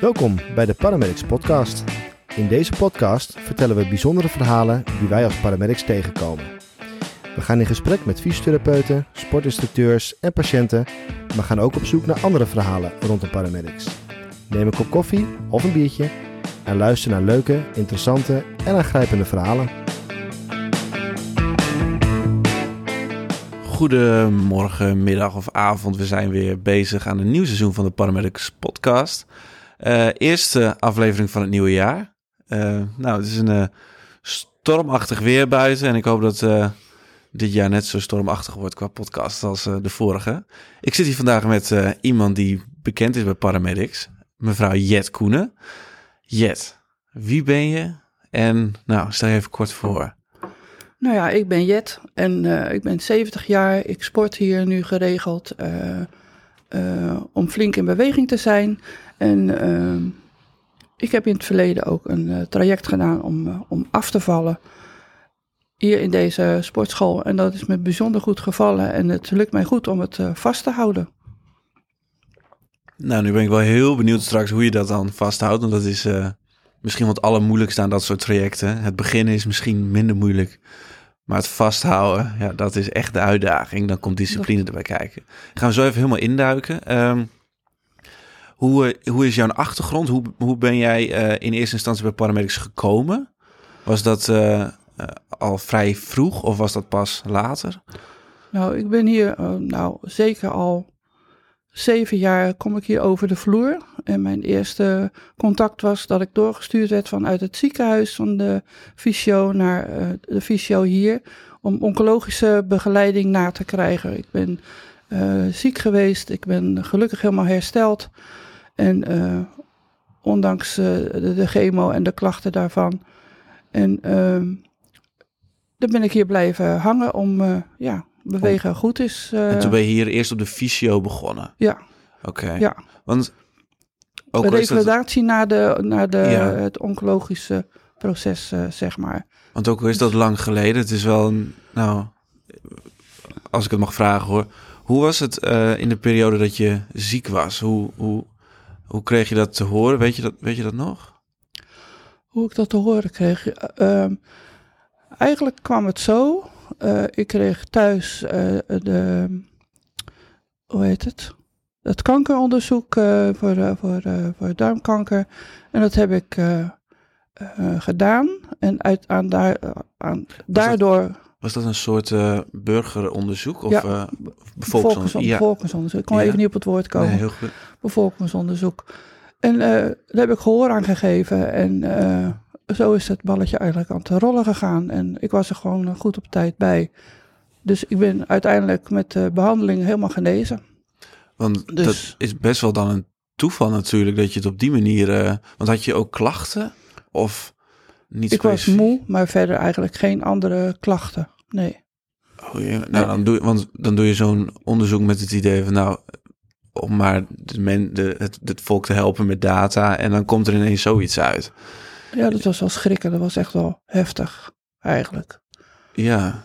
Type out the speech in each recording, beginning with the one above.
Welkom bij de Paramedics Podcast. In deze podcast vertellen we bijzondere verhalen die wij als paramedics tegenkomen. We gaan in gesprek met fysiotherapeuten, sportinstructeurs en patiënten, maar gaan ook op zoek naar andere verhalen rondom paramedics. Neem een kop koffie of een biertje en luister naar leuke, interessante en aangrijpende verhalen. Goedemorgen, middag of avond. We zijn weer bezig aan een nieuw seizoen van de Paramedics podcast. Uh, eerste aflevering van het nieuwe jaar. Uh, nou, het is een uh, stormachtig weer buiten en ik hoop dat dit jaar net zo stormachtig wordt qua podcast als de vorige. Ik zit hier vandaag met iemand die bekend is bij Paramedics, mevrouw Jet Koenen. Jet, wie ben je? En nou, stel je even kort voor. Nou ja, ik ben Jet en ik ben 70 jaar. Ik sport hier nu geregeld uh, om flink in beweging te zijn. En ehm, ik heb in het verleden ook een traject gedaan om, om af te vallen. Hier in deze sportschool. En dat is me bijzonder goed gevallen. En het lukt mij goed om het vast te houden. Nou, nu ben ik wel heel benieuwd straks hoe je dat dan vasthoudt. Want dat is misschien wat allermoeilijkste aan dat soort trajecten. Het beginnen is misschien minder moeilijk. Maar het vasthouden, ja, dat is echt de uitdaging. Dan komt discipline erbij kijken. Gaan we zo even helemaal induiken. Um, hoe, eh, hoe is jouw achtergrond? Hoe, hoe ben jij uh, in eerste instantie bij paramedics gekomen? Was dat uh, al vrij vroeg of was dat pas later? Nou, ik ben hier nou, zeker al zeven jaar kom ik hier over de vloer. En mijn eerste contact was dat ik doorgestuurd werd vanuit het ziekenhuis van de fysio naar uh, de fysio hier. Om oncologische begeleiding na te krijgen. Ik ben uh, ziek geweest. Ik ben gelukkig helemaal hersteld. En uh, ondanks de, de, chemo en de klachten daarvan. En ehm, dan ben ik hier blijven hangen om ja, bewegen goed is. Uh... En toen ben je hier eerst op de fysio begonnen? Ja. Oké. Ja. Want ook de revalidatie dat... naar, de, naar de, ja. het oncologische proces, uh, zeg maar. Want ook al is dat lang geleden, het is wel, een, nou, als ik het mag vragen hoor. Hoe was het uh, in de periode dat je ziek was? Hoe, hoe, hoe kreeg je dat te horen? Weet je dat, weet je dat nog? Hoe ik dat te horen kreeg? Uh, eigenlijk kwam het zo uh, ik kreeg thuis uh, de, hoe heet het? Het kankeronderzoek uh, voor, voor, voor darmkanker. En dat heb ik gedaan. En uit, aan daar, aan, daardoor. Dat, was dat een soort burgeronderzoek? Of ja, bevolkingsonderzoek. bevolkingsonderzoek. Ik kon ja. even niet op het woord komen. Nee, heel goed. Bevolkingsonderzoek. En daar heb ik gehoor aan gegeven. En zo is het balletje eigenlijk aan het rollen gegaan. En ik was er gewoon goed op tijd bij. Dus ik ben uiteindelijk met de behandeling helemaal genezen. Want dus, dat is best wel dan een toeval natuurlijk dat je het op die manier. Uh, want had je ook klachten? Of niet Ik was moe, maar verder eigenlijk geen andere klachten. Nee. Oh, ja. Nou, dan doe, want dan doe je zo'n onderzoek met het idee van nou, om maar de men, de, het, het volk te helpen met data. En dan komt er ineens zoiets uit. Ja, dat was wel schrikken. Dat was echt wel heftig, eigenlijk. Ja.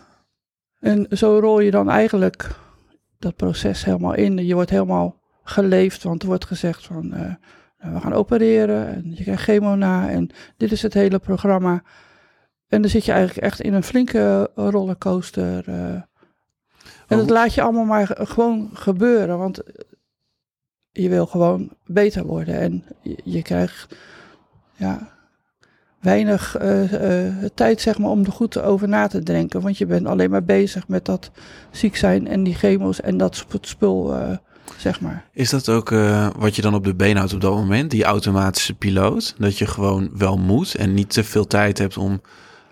En zo rol je dan eigenlijk dat proces helemaal in. Je wordt helemaal geleefd, want er wordt gezegd van... Uh, we gaan opereren en je krijgt chemo na en dit is het hele programma. En dan zit je eigenlijk echt in een flinke rollercoaster. Uh, en dat laat je allemaal maar gewoon gebeuren, want je wil gewoon beter worden. En je, je krijgt, ja, weinig uh, uh, tijd zeg maar, om er goed over na te denken. Want je bent alleen maar bezig met dat ziek zijn en die chemo's en dat spul, uh, zeg maar. Is dat ook wat je dan op de been houdt op dat moment, die automatische piloot? Dat je gewoon wel moet en niet te veel tijd hebt om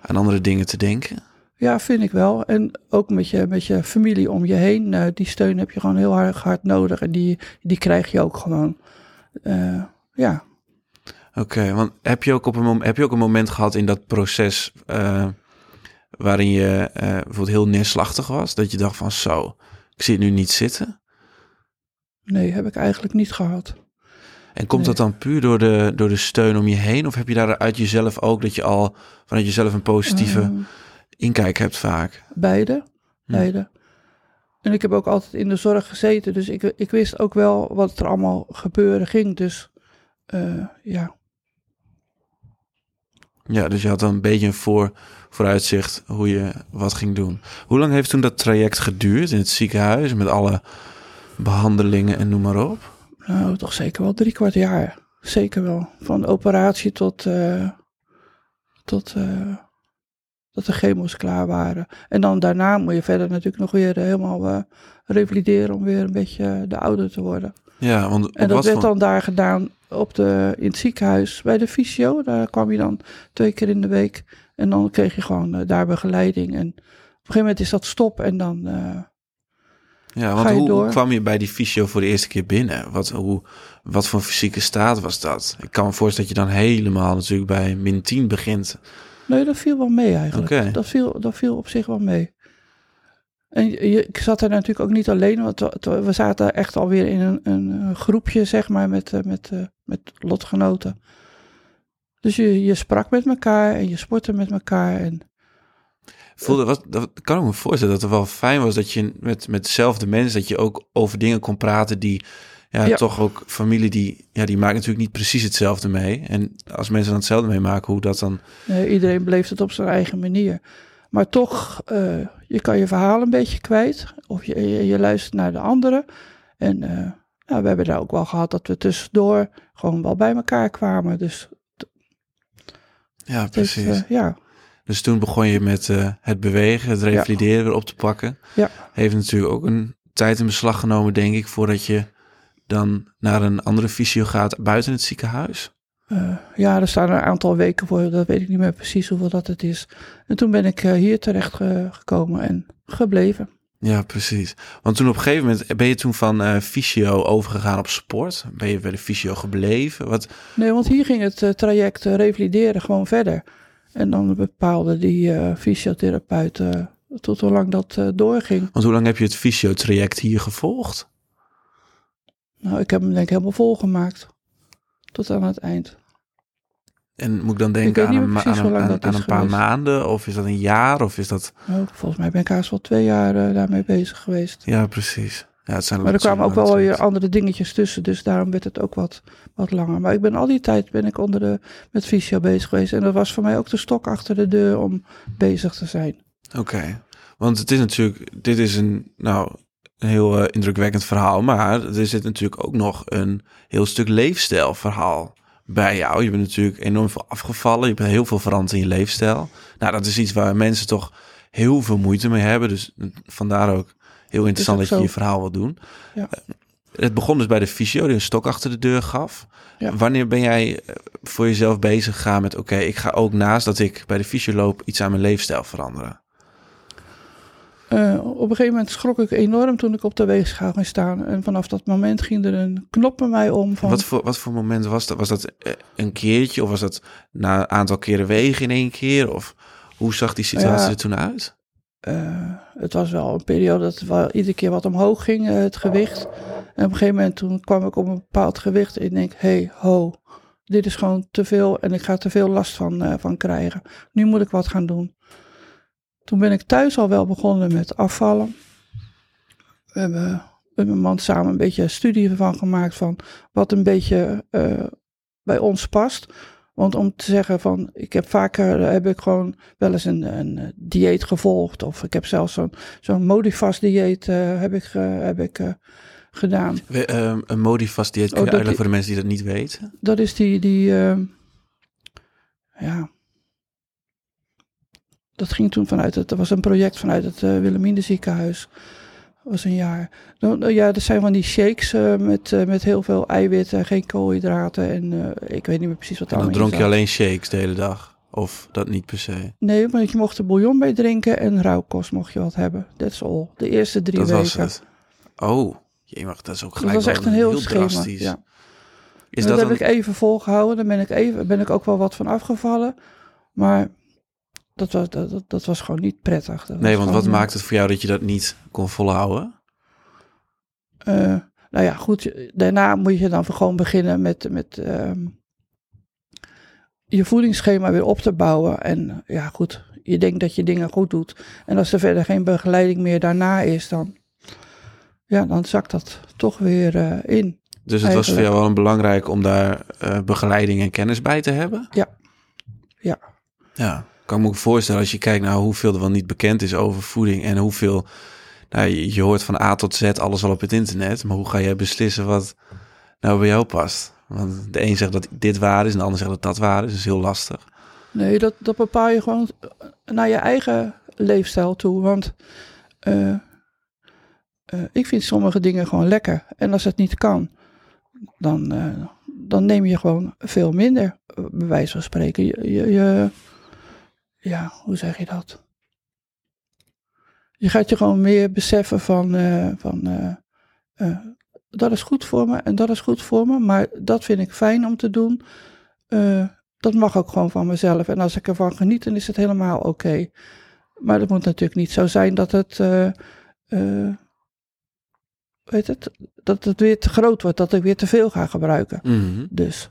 aan andere dingen te denken? Ja, vind ik wel. En ook met je, met je familie om je heen. die steun heb je gewoon heel hard, hard nodig en die, die krijg je ook gewoon. ja, Oké, want heb je, ook op een moment, heb je ook een moment gehad in dat proces uh, waarin je uh, bijvoorbeeld heel neerslachtig was? Dat je dacht van zo, ik zie het nu niet zitten? Nee, heb ik eigenlijk niet gehad. En komt nee. dat dan puur door de, door de steun om je heen? Of heb je daar uit jezelf ook dat je al vanuit jezelf een positieve uh, inkijk hebt vaak? Beide, beide. En ik heb ook altijd in de zorg gezeten, dus ik, ik wist ook wel wat er allemaal gebeuren ging. Dus eh, ja, Ja, dus je had dan een beetje een voor, vooruitzicht hoe je wat ging doen. Hoe lang heeft toen dat traject geduurd in het ziekenhuis met alle behandelingen en noem maar op? nou toch zeker wel drie kwart jaar. Zeker wel. Van operatie tot, eh, tot eh, dat de chemo's klaar waren. En dan daarna moet je verder natuurlijk nog weer helemaal eh, revalideren om weer een beetje de ouder te worden. Ja, want En dat werd voor- dan daar gedaan op de, in het ziekenhuis bij de fysio. Daar kwam je dan twee keer in de week. En dan kreeg je gewoon eh, daar begeleiding. En op een gegeven moment is dat stop. En dan, eh, Ja, want hoe, kwam je bij die fysio voor de eerste keer binnen? Wat, hoe, wat voor fysieke staat was dat? Ik kan me voorstellen dat je dan helemaal natuurlijk bij min 10 begint. nee, dat viel wel mee eigenlijk. Dat, viel, dat viel op zich wel mee. En je, ik zat er natuurlijk ook niet alleen. Want we- zaten echt alweer in een, een, groepje, zeg maar, met, eh, met, eh, met lotgenoten. Dus je, je sprak met elkaar en je sportte met elkaar. En Voelde, wat, dat kan ik me voorstellen dat het wel fijn was dat je met, met dezelfde mensen, dat je ook over dingen kon praten die, ja, Ja. toch ook familie die, ja, die maakt natuurlijk niet precies hetzelfde mee. En als mensen dan hetzelfde meemaken, hoe dat dan, Eh, iedereen beleeft het op zijn eigen manier. Maar toch, eh, je kan je verhaal een beetje kwijt. Of je, je, je luistert naar de anderen. En eh, nou, we hebben daar ook wel gehad dat we tussendoor gewoon wel bij elkaar kwamen. Dus ja, precies. eh, ja, Dus toen begon je met het bewegen, het revalideren weer op te pakken. Ja. Heeft natuurlijk ook een tijd in beslag genomen, denk ik, voordat je dan naar een andere fysio gaat buiten het ziekenhuis. Eh, ja, er staan een aantal weken voor. Dat weet ik niet meer precies hoeveel dat het is. En toen ben ik eh, hier terecht ge- gekomen en gebleven. Ja, precies. Want toen op een gegeven moment ben je toen van eh fysio overgegaan op sport. Ben je bij de fysio gebleven? Wat, Nee, want hier ging het eh, traject eh, revalideren gewoon verder. En dan bepaalde die eh, fysiotherapeut eh, tot hoe lang dat eh, doorging. want hoe lang heb je het fysio-traject hier gevolgd? Nou, ik heb hem denk ik helemaal volgemaakt. Tot aan het eind. En moet ik dan denken aan een, aan, een, aan, aan paar maanden? Of is dat een jaar? Of is dat... Nou, volgens mij ben ik haast wel twee jaar eh, daarmee bezig geweest. Ja, precies. Ja, het zijn Maar er kwamen ook wel weer andere dingetjes tussen. Dus daarom werd het ook wat, wat langer. Maar ik ben al die tijd ben ik onder de, met fysio bezig geweest. En dat was voor mij ook de stok achter de deur om bezig te zijn. Oké, want het is natuurlijk, dit is een, nou, een heel eh, indrukwekkend verhaal, maar er zit natuurlijk ook nog een heel stuk leefstijlverhaal bij jou. Je bent natuurlijk enorm veel afgevallen, je bent heel veel veranderd in je leefstijl. Nou, dat is iets waar mensen toch heel veel moeite mee hebben, dus vandaar ook heel interessant dat je je verhaal wil doen. Ja. Eh, Het begon dus bij de fysio die een stok achter de deur gaf. Ja. Wanneer ben jij eh, voor jezelf bezig gegaan met... oké, ik ga ook naast dat ik bij de fysio loop... iets aan mijn leefstijl veranderen? Eh, op een gegeven moment schrok ik enorm toen ik op de weegschaal ging staan. En vanaf dat moment ging er een knop bij mij om van... Wat voor, wat voor moment was dat? Was dat eh, een keertje of was dat na een aantal keren wegen in één keer? Of hoe zag die situatie Ja. er toen uit? eh, het was wel een periode dat wel iedere keer wat omhoog ging, het gewicht. En op een gegeven moment toen kwam ik op een bepaald gewicht en ik denk, hey, ho, dit is gewoon te veel en ik ga te veel last van, van krijgen. Nu moet ik wat gaan doen. Toen ben ik thuis al wel begonnen met afvallen. We hebben met mijn man samen een beetje een studie ervan gemaakt van wat een beetje eh, bij ons past. Want om te zeggen van, ik heb vaker, eh, heb ik gewoon wel eens een, een eh, dieet gevolgd. Of ik heb zelfs zo'n zo'n Modifast dieet heb ik, heb ik gedaan. We- ehm, een Modifast dieet, kun je Oh, uitleggen voor de mensen die dat niet weten? Dat is die, die eh, ja. Dat ging toen vanuit het, er was een project vanuit het uh, Wilhelmine ziekenhuis. Dat was een jaar. Eh, ja, er zijn van die shakes eh, met, eh, met heel veel eiwitten, geen koolhydraten. En eh, ik weet niet meer precies wat En dan dronk je alleen shakes de hele dag? Of dat niet per se? Nee, maar je mocht er bouillon bij drinken en rauwkost mocht je wat hebben. That's all. De eerste drie dat weken. was het. Oh, je mag dat is ook Dat gelijk was wel echt een heel, schema. drastisch. Ja. Is dat dat een, heb ik even volgehouden. Daar ben ik, even, ben ik ook wel wat van afgevallen. Maar dat was, dat, dat, was gewoon niet prettig. Dat Nee, want wat maakt het voor jou dat je dat niet kon volhouden? eh, nou ja, goed. Daarna moet je dan gewoon beginnen met, met ehm, je voedingsschema weer op te bouwen. En ja, goed. Je denkt dat je dingen goed doet. En als er verder geen begeleiding meer daarna is, dan, ja, dan zakt dat toch weer eh, in. Dus het was voor jou wel belangrijk om daar eh, begeleiding en kennis bij te hebben? Ja. Ja. Ja, kan me voorstellen als je kijkt naar hoeveel er wel niet bekend is over voeding en hoeveel, nou, je, hoort van A tot Z alles al op het internet, maar hoe ga jij beslissen wat nou bij jou past? Want de een zegt dat dit waar is en de ander zegt dat dat waar is, dat is heel lastig. Nee, dat, dat bepaal je gewoon naar je eigen leefstijl toe. Want eh, eh, ik vind sommige dingen gewoon lekker. En als het niet kan, dan, eh, dan neem je gewoon veel minder, bij wijze van spreken. Je, je- ja, hoe zeg je dat? Je gaat je gewoon meer beseffen van, eh, van eh, eh, dat is goed voor me en dat is goed voor me. Maar dat vind ik fijn om te doen. Dat mag ook gewoon van mezelf. En als ik ervan geniet, dan is het helemaal oké. Maar het moet natuurlijk niet zo zijn dat het, weet het, dat het weer te groot wordt, dat ik weer te veel ga gebruiken. Mhm. Dus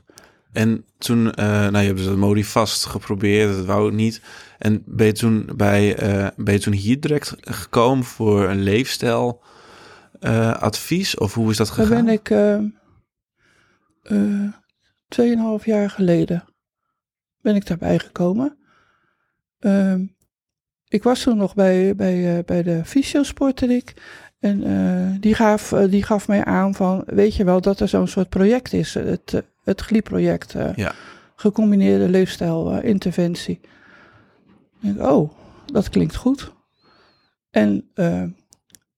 En toen, eh, nou, je hebt dus dat Modifast geprobeerd, dat wou ik niet. En ben je toen, bij, eh, ben je toen hier direct gekomen voor een leefstijl eh, advies? Of hoe is dat daar gegaan? ben ik tweeënhalf jaar geleden ben ik daarbij gekomen. Ehm, ik was toen nog bij, bij, bij de fysiosporterik. En eh, die, gaf, die gaf mij aan van, weet je wel, dat er zo'n soort project is. Het, het GLI-project. eh, Ja. Gecombineerde leefstijlinterventie. Ik denk, oh, dat klinkt goed. En eh,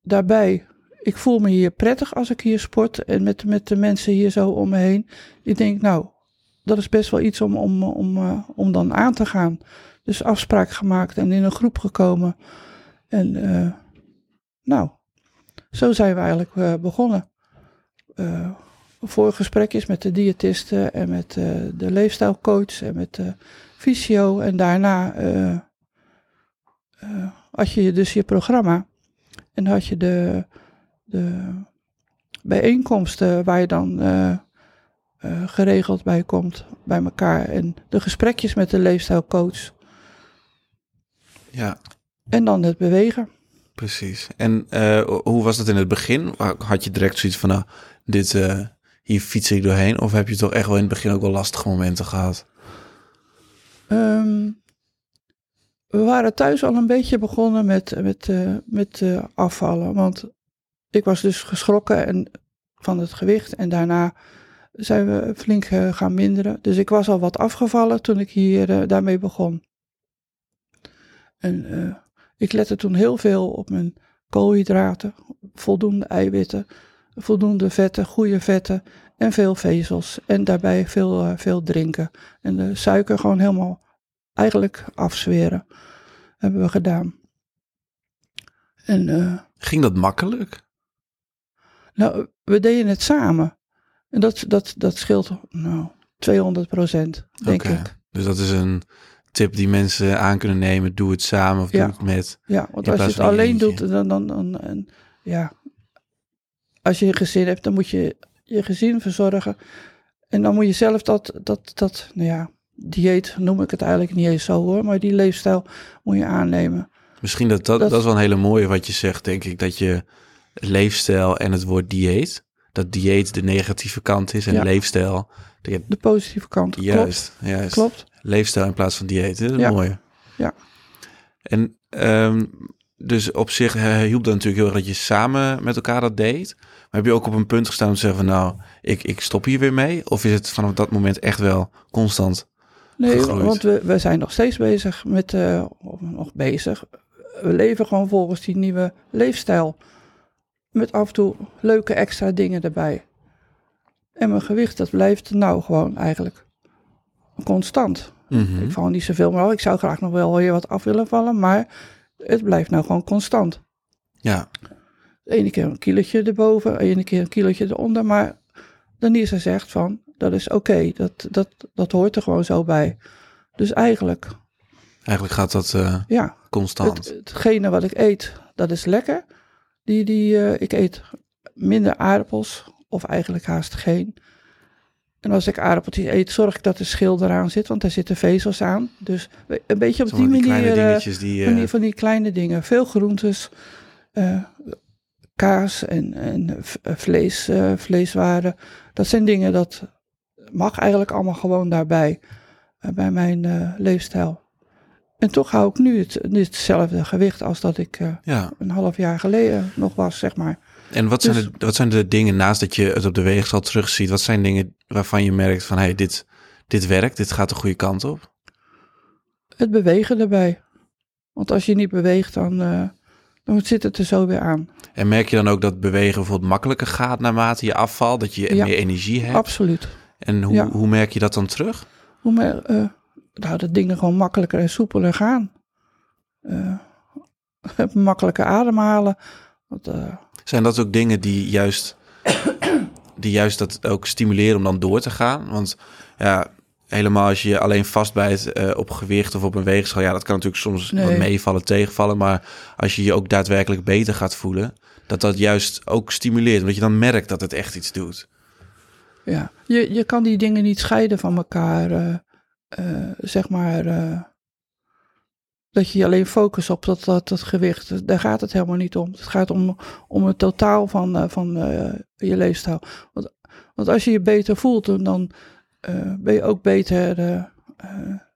daarbij, ik voel me hier prettig als ik hier sport. En met, met de mensen hier zo om me heen. Ik denk, nou, dat is best wel iets om, om, om, eh, om dan aan te gaan. Dus afspraak gemaakt en in een groep gekomen. En eh, nou, zo zijn we eigenlijk eh, begonnen. Voor gesprekjes met de diëtisten en met eh, de leefstijlcoach en met de fysio. En daarna eh, eh, had je dus je programma. En had je de, de bijeenkomsten waar je dan geregeld bij komt bij elkaar. En de gesprekjes met de leefstijlcoach. Ja, En dan het bewegen. precies. En hoe was dat in het begin? Had je direct zoiets van, nou, dit, hier fiets ik doorheen? Of heb je toch echt wel in het begin ook wel lastige momenten gehad? Ehm, we waren thuis al een beetje begonnen met, met, eh, met eh, afvallen. Want ik was dus geschrokken en, van het gewicht. En daarna zijn we flink eh, gaan minderen. Dus ik was al wat afgevallen toen ik hier daarmee begon. En ik lette toen heel veel op mijn koolhydraten, voldoende eiwitten, voldoende vetten, goede vetten en veel vezels. En daarbij veel, eh, veel drinken. En de suiker gewoon helemaal eigenlijk afzweren. Hebben we gedaan. En eh, Ging dat makkelijk? nou, we deden het samen. En dat, dat, dat scheelt nou 200 procent, denk ik. Dus dat is een tip die mensen aan kunnen nemen. Doe het samen of Ja. doe het met. Ja, want als je het alleen eentje. doet, dan, dan, dan en, ja. Als je een gezin hebt, dan moet je je gezin verzorgen. En dan moet je zelf dat, dat, dat, nou ja, dieet noem ik het eigenlijk niet eens zo hoor. Maar die leefstijl moet je aannemen. Misschien dat dat, Dat- dat is wel een hele mooie wat je zegt, denk ik. Dat je leefstijl en het woord dieet. Dat dieet de negatieve kant is en Ja. leefstijl. Je, De positieve kant. juist, juist. Klopt. Klopt. Leefstijl in plaats van dieet. Dat is Ja. mooi. Ja. En ehm, dus op zich eh, hielp dat natuurlijk heel erg dat je samen met elkaar dat deed. Maar heb je ook op een punt gestaan om te zeggen van nou, ik, ik stop hier weer mee? Of is het vanaf dat moment echt wel constant? Nee, gegroeid. want we, we zijn nog steeds bezig met, eh, nog bezig. We leven gewoon volgens die nieuwe leefstijl. Met af en toe leuke extra dingen erbij. En mijn gewicht, dat blijft nou gewoon eigenlijk constant. Mhm. Ik val niet zoveel meer. Ik zou graag nog wel weer wat af willen vallen, maar het blijft nou gewoon constant. Ja, De ene keer een kilootje erboven, de ene keer een kilootje eronder. Maar Denise zegt van, dat is oké, dat, dat, dat hoort er gewoon zo bij. Dus eigenlijk, eigenlijk gaat dat eh, ja, constant. het, hetgene wat ik eet, dat is lekker. Die, die, eh, ik eet minder aardappels, of eigenlijk haast geen. En als ik aardappeltjes eet, zorg ik dat er schil eraan zit, want daar zitten vezels aan. Dus een beetje op die manier... eh, die... van, eh, die, van die kleine dingen. Veel groentes. eh, kaas en, en eh, vlees, eh, vleeswaren. Dat zijn dingen dat mag eigenlijk allemaal gewoon daarbij. eh, bij mijn eh, leefstijl. En toch hou ik nu het, hetzelfde gewicht als dat ik eh, Ja. een half jaar geleden nog was, zeg maar. En wat zijn, Dus- de, wat zijn de dingen naast dat je het op de weegschaal terugziet? Wat zijn dingen waarvan je merkt van, hey, dit, dit werkt, dit gaat de goede kant op? Het bewegen erbij. Want als je niet beweegt, dan, eh, dan zit het er zo weer aan. En merk je dan ook dat bewegen bijvoorbeeld makkelijker gaat naarmate je afvalt, dat je Ja. meer energie hebt? Absoluut. En hoe, Ja. hoe merk je dat dan terug? Hoe eh, nou, dat dingen gewoon makkelijker en soepeler gaan. Eh, makkelijker ademhalen. Want, Zijn dat ook dingen die juist, die juist dat ook stimuleren om dan door te gaan? Want ja, helemaal als je je alleen vastbijt eh op gewicht of op een weegschaal, ja, dat kan natuurlijk soms Nee. wat meevallen, tegenvallen. Maar als je je ook daadwerkelijk beter gaat voelen, dat dat juist ook stimuleert. Omdat je dan merkt dat het echt iets doet. ja. je, je kan die dingen niet scheiden van elkaar. eh, eh, zeg maar. Dat je je alleen focust op dat, dat, dat gewicht. Daar gaat het helemaal niet om. Het gaat om, om het totaal van, eh, van eh, je leefstijl. Want, want als je je beter voelt, dan- eh, ben je ook beter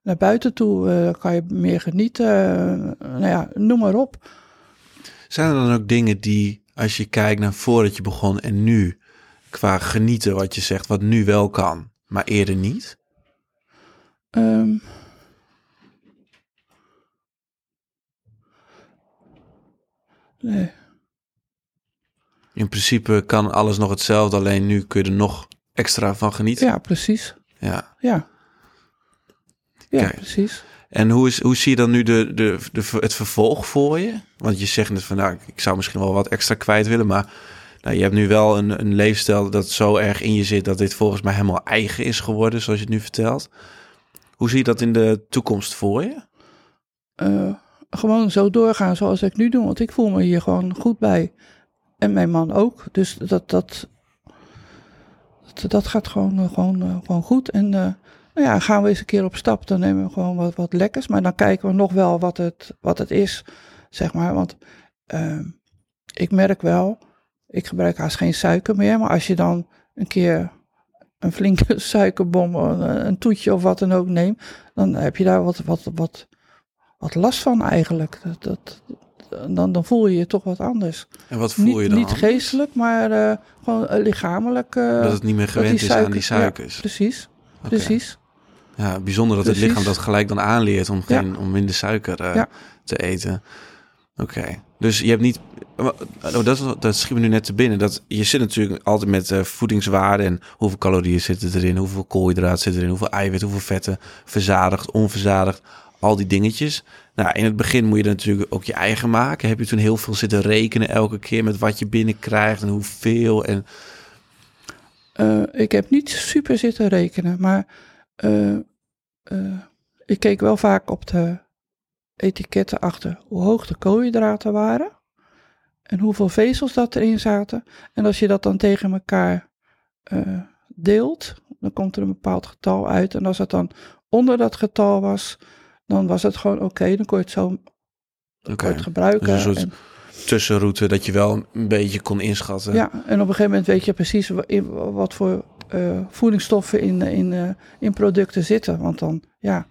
naar buiten toe. dan kan je meer genieten. nou ja, noem maar op. Zijn er dan ook dingen die, als je kijkt naar voordat je begon en nu, qua genieten wat je zegt, wat nu wel kan, maar eerder niet? Ehm. Nee. In principe kan alles nog hetzelfde, alleen nu kun je er nog extra van genieten. Ja, precies. Ja. Ja. Ja, Kijk. precies. En hoe, is, hoe zie je dan nu de, de, de, het vervolg voor je? Want je zegt net van, nou, ik zou misschien wel wat extra kwijt willen, maar nou, je hebt nu wel een, een leefstijl dat zo erg in je zit dat dit volgens mij helemaal eigen is geworden, zoals je het nu vertelt. Hoe zie je dat in de toekomst voor je? Eh, gewoon zo doorgaan zoals ik nu doe. Want ik voel me hier gewoon goed bij. En mijn man ook. Dus dat, dat, dat, dat gaat gewoon, eh, gewoon, eh, gewoon goed. En eh, nou ja, gaan we eens een keer op stap. Dan nemen we gewoon wat, wat lekkers. Maar dan kijken we nog wel wat het, wat het is. Zeg maar. Want ehm, ik merk wel. Ik gebruik haast geen suiker meer. Maar als je dan een keer een flinke suikerbom, een toetje of wat dan ook neemt. Dan heb je daar wat, wat, wat, wat last van eigenlijk. Dat, dat, dan, dan voel je je toch wat anders. En wat voel Niet, je dan? niet anders? geestelijk, maar eh, gewoon eh, lichamelijk. eh, Dat het niet meer gewend is aan die ja, suikers. precies, precies. Ja, bijzonder dat het lichaam dat gelijk dan aanleert om, Ja. geen, om minder suiker Ja. te eten. Oké, dus je hebt niet... Oh, dat, dat schiet me nu net te binnen. Dat, je zit natuurlijk altijd met eh, voedingswaarden en hoeveel calorieën zitten erin, hoeveel koolhydraten zitten erin, hoeveel eiwit, hoeveel vetten, verzadigd, onverzadigd, al die dingetjes. Nou, in het begin moet je natuurlijk ook je eigen maken. Heb je toen heel veel zitten rekenen elke keer met wat je binnenkrijgt en hoeveel en... Eh, ik heb niet super zitten rekenen, maar eh, eh, ik keek wel vaak op de etiketten achter hoe hoog de koolhydraten waren en hoeveel vezels dat erin zaten. En als je dat dan tegen elkaar deelt, dan komt er een bepaald getal uit. En als het dan onder dat getal was, dan was het gewoon oké. dan kon je het zo je het gebruiken. Dus een soort en- tussenroute dat je wel een beetje kon inschatten. Ja, en op een gegeven moment weet je precies wat voor eh, voedingsstoffen in, in, eh, in producten zitten. Want dan, ja,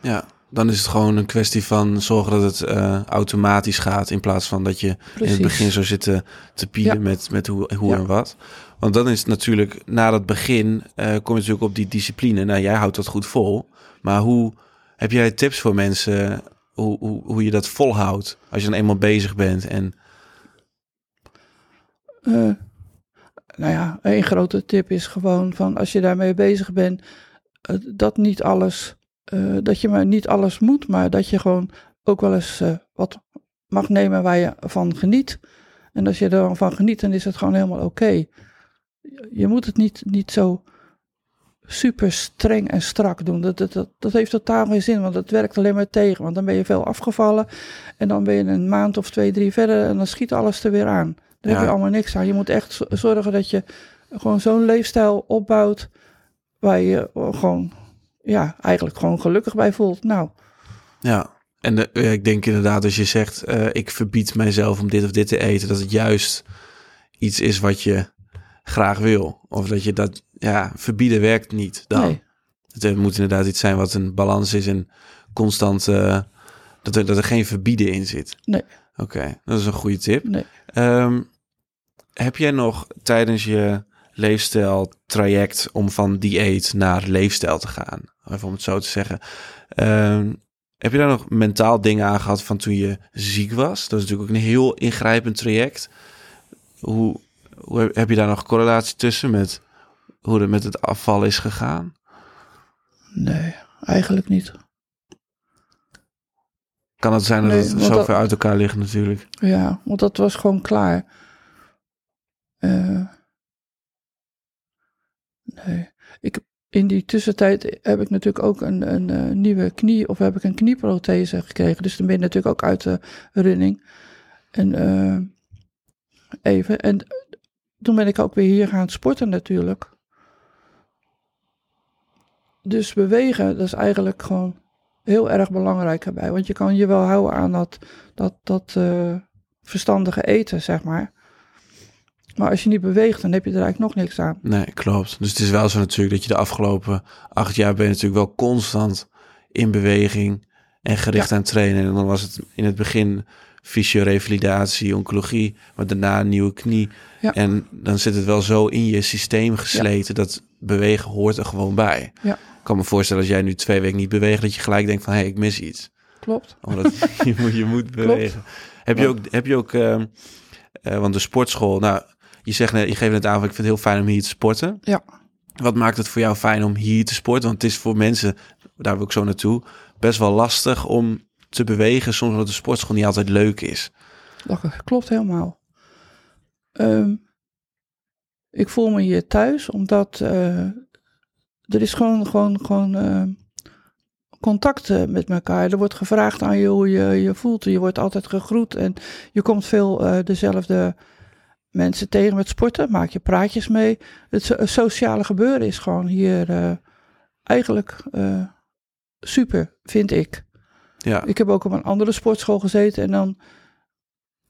Ja, dan is het gewoon een kwestie van zorgen dat het eh, automatisch gaat. In plaats van dat je in het begin zo zit te, te pielen Ja. met, met hoe, hoe Ja. en wat. Want dan is het natuurlijk, na dat begin, eh, kom je natuurlijk op die discipline. Nou, jij houdt dat goed vol. Maar hoe heb jij tips voor mensen hoe, hoe, hoe je dat volhoudt als je dan eenmaal bezig bent? En Eh, nou ja, een grote tip is gewoon van als je daarmee bezig bent, eh, dat niet alles, eh, dat je maar niet alles moet, maar dat je gewoon ook wel eens wat mag nemen waar je van geniet. En als je er dan van geniet, dan is het gewoon helemaal oké. Je moet het niet, niet zo super streng en strak doen. Dat, dat, dat, dat heeft totaal geen zin, want dat werkt alleen maar tegen. Want dan ben je veel afgevallen en dan ben je een maand of twee, drie verder en dan schiet alles er weer aan. Daar heb Ja. je allemaal niks aan. Je moet echt zorgen dat je gewoon zo'n leefstijl opbouwt waar je gewoon, ja, eigenlijk gewoon gelukkig bij voelt. Nou, ja, en de, ja, ik denk inderdaad als je zegt, eh, ik verbied mijzelf om dit of dit te eten, dat het juist iets is wat je graag wil. Of dat je dat, ja, verbieden werkt niet dan. Nee. Het moet inderdaad iets zijn wat een balans is en constant, eh, dat, er, dat er geen verbieden in zit. Nee. Oké, dat is een goede tip. Nee. Ehm, heb jij nog tijdens je leefstijltraject om van dieet naar leefstijl te gaan, even om het zo te zeggen, ehm, heb je daar nog mentaal dingen aan gehad van toen je ziek was? Dat is natuurlijk ook een heel ingrijpend traject. Hoe, hoe heb je daar nog correlatie tussen met hoe het met het afval is gegaan? Nee, eigenlijk niet. Kan het zijn dat Nee, het zo ver uit elkaar ligt natuurlijk. Ja, want dat was gewoon klaar. Eh, nee. Ik, in die tussentijd heb ik natuurlijk ook een, een eh, nieuwe knie, of heb ik een knieprothese gekregen. Dus dan ben je natuurlijk ook uit de running. En eh, even. En toen ben ik ook weer hier gaan sporten natuurlijk. Dus bewegen, dat is eigenlijk gewoon heel erg belangrijk erbij. Want je kan je wel houden aan dat, dat, dat eh, verstandige eten, zeg maar. Maar als je niet beweegt, dan heb je er eigenlijk nog niks aan. Nee, klopt. Dus het is wel zo natuurlijk dat je de afgelopen acht jaar ben je natuurlijk wel constant in beweging en gericht aan trainen. En dan was het in het begin fysiorevalidatie, oncologie, maar daarna een nieuwe knie. Ja. En dan zit het wel zo in je systeem gesleten dat bewegen hoort er gewoon bij. Ja. Ik kan me voorstellen als jij nu twee weken niet beweegt, dat je gelijk denkt van hé, hey, ik mis iets. Klopt. Omdat je, moet, je moet bewegen. Heb je ook, heb je ook ehm, eh, want de sportschool, nou, je zegt net, je geeft net aan, ik vind het heel fijn om hier te sporten. Ja. Wat maakt het voor jou fijn om hier te sporten? Want het is voor mensen, daar wil ik zo naartoe, best wel lastig om te bewegen, soms omdat de sportschool niet altijd leuk is. Dat klopt helemaal. Ehm, ik voel me hier thuis, omdat eh, er is gewoon, gewoon, gewoon eh, contact eh, met elkaar. Er wordt gevraagd aan je hoe je je voelt. Je wordt altijd gegroet en je komt veel eh, dezelfde mensen tegen met sporten. Maak je praatjes mee. Het so- sociale gebeuren is gewoon hier eigenlijk super, vind ik. Ja, Ik heb ook op een andere sportschool gezeten en dan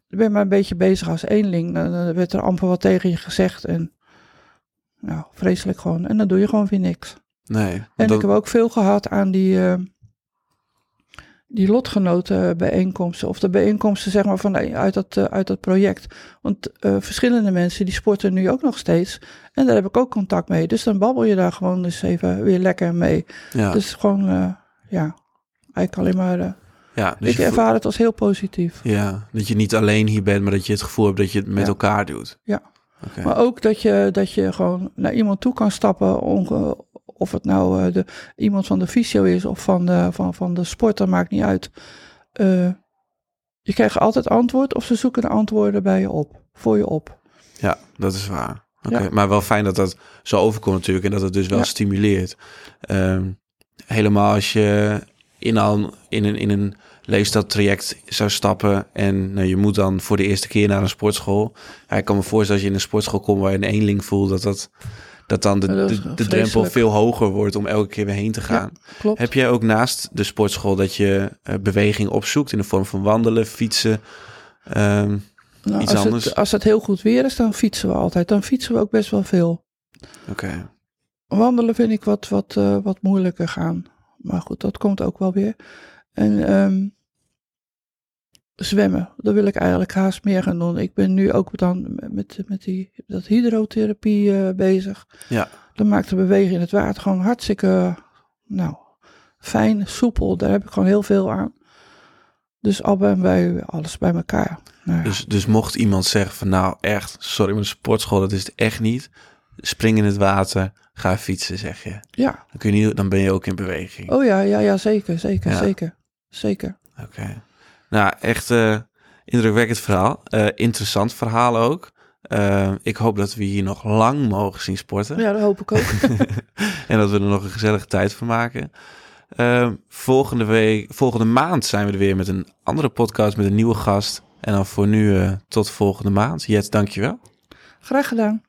ben je maar een beetje bezig als eenling. Dan dan werd er amper wat tegen je gezegd en nou, vreselijk gewoon. En dan doe je gewoon weer niks. nee. En dat- ik heb ook veel gehad aan die, eh, die lotgenotenbijeenkomsten. Of de bijeenkomsten zeg maar van, uit, dat, eh, uit dat project. Want eh, verschillende mensen die sporten nu ook nog steeds. En daar heb ik ook contact mee. Dus dan babbel je daar gewoon eens even weer lekker mee. ja, Dus gewoon, ja, eigenlijk alleen maar... ja, dus ik ervaar het als heel positief. ja, dat je niet alleen hier bent, maar dat je het gevoel hebt dat je het met Ja. elkaar doet. Ja. Maar ook dat je, dat je gewoon naar iemand toe kan stappen. onge- of het nou eh, de, iemand van de fysio is of van de, van, van de sport, dat maakt niet uit. Eh, je krijgt altijd antwoord of ze zoeken de antwoorden bij je op. Voor je op. Ja, dat is waar. Ja. Maar wel fijn dat dat zo overkomt natuurlijk en dat het dus wel Ja. stimuleert. Ehm, helemaal als je in, al, in een, in een leefstijltraject zou stappen en nou, je moet dan voor de eerste keer naar een sportschool. Ja, ik kan me voorstellen als je in een sportschool komt waar je een eenling voelt, dat, dat, dat dan de, Ja, dat de, drempel veel hoger wordt om elke keer weer heen te gaan. Heb jij ook naast de sportschool dat je eh, beweging opzoekt in de vorm van wandelen, fietsen? Ehm, Nou, iets als, anders? Het, als het heel goed weer is, dan fietsen we altijd. Dan fietsen we ook best wel veel. Oké, Wandelen vind ik wat, wat, eh, wat moeilijker gaan. Maar goed, dat komt ook wel weer. En ehm, zwemmen, dat wil ik eigenlijk haast meer gaan doen. Ik ben nu ook dan met, met die, dat hydrotherapie eh, bezig. Ja. Dan maakt de beweging in het water gewoon hartstikke nou, fijn, soepel. Daar heb ik gewoon heel veel aan. Dus al bij, bij alles bij elkaar. Nou, ja. Dus, dus mocht iemand zeggen van nou echt, sorry, de sportschool, dat is het echt niet. Spring in het water, ga fietsen, zeg je. ja, Dan, kun je niet, dan ben je ook in beweging. oh ja, ja, ja, zeker, zeker, Ja. zeker, zeker. Oké. Nou, echt eh, indrukwekkend verhaal. Eh, interessant verhaal ook. Eh, ik hoop dat we hier nog lang mogen zien sporten. Ja, dat hoop ik ook. en dat we er nog een gezellige tijd van maken. Eh, volgende, week, volgende maand zijn we er weer met een andere podcast met een nieuwe gast. En dan voor nu tot volgende maand. Jet, dankjewel. Graag gedaan.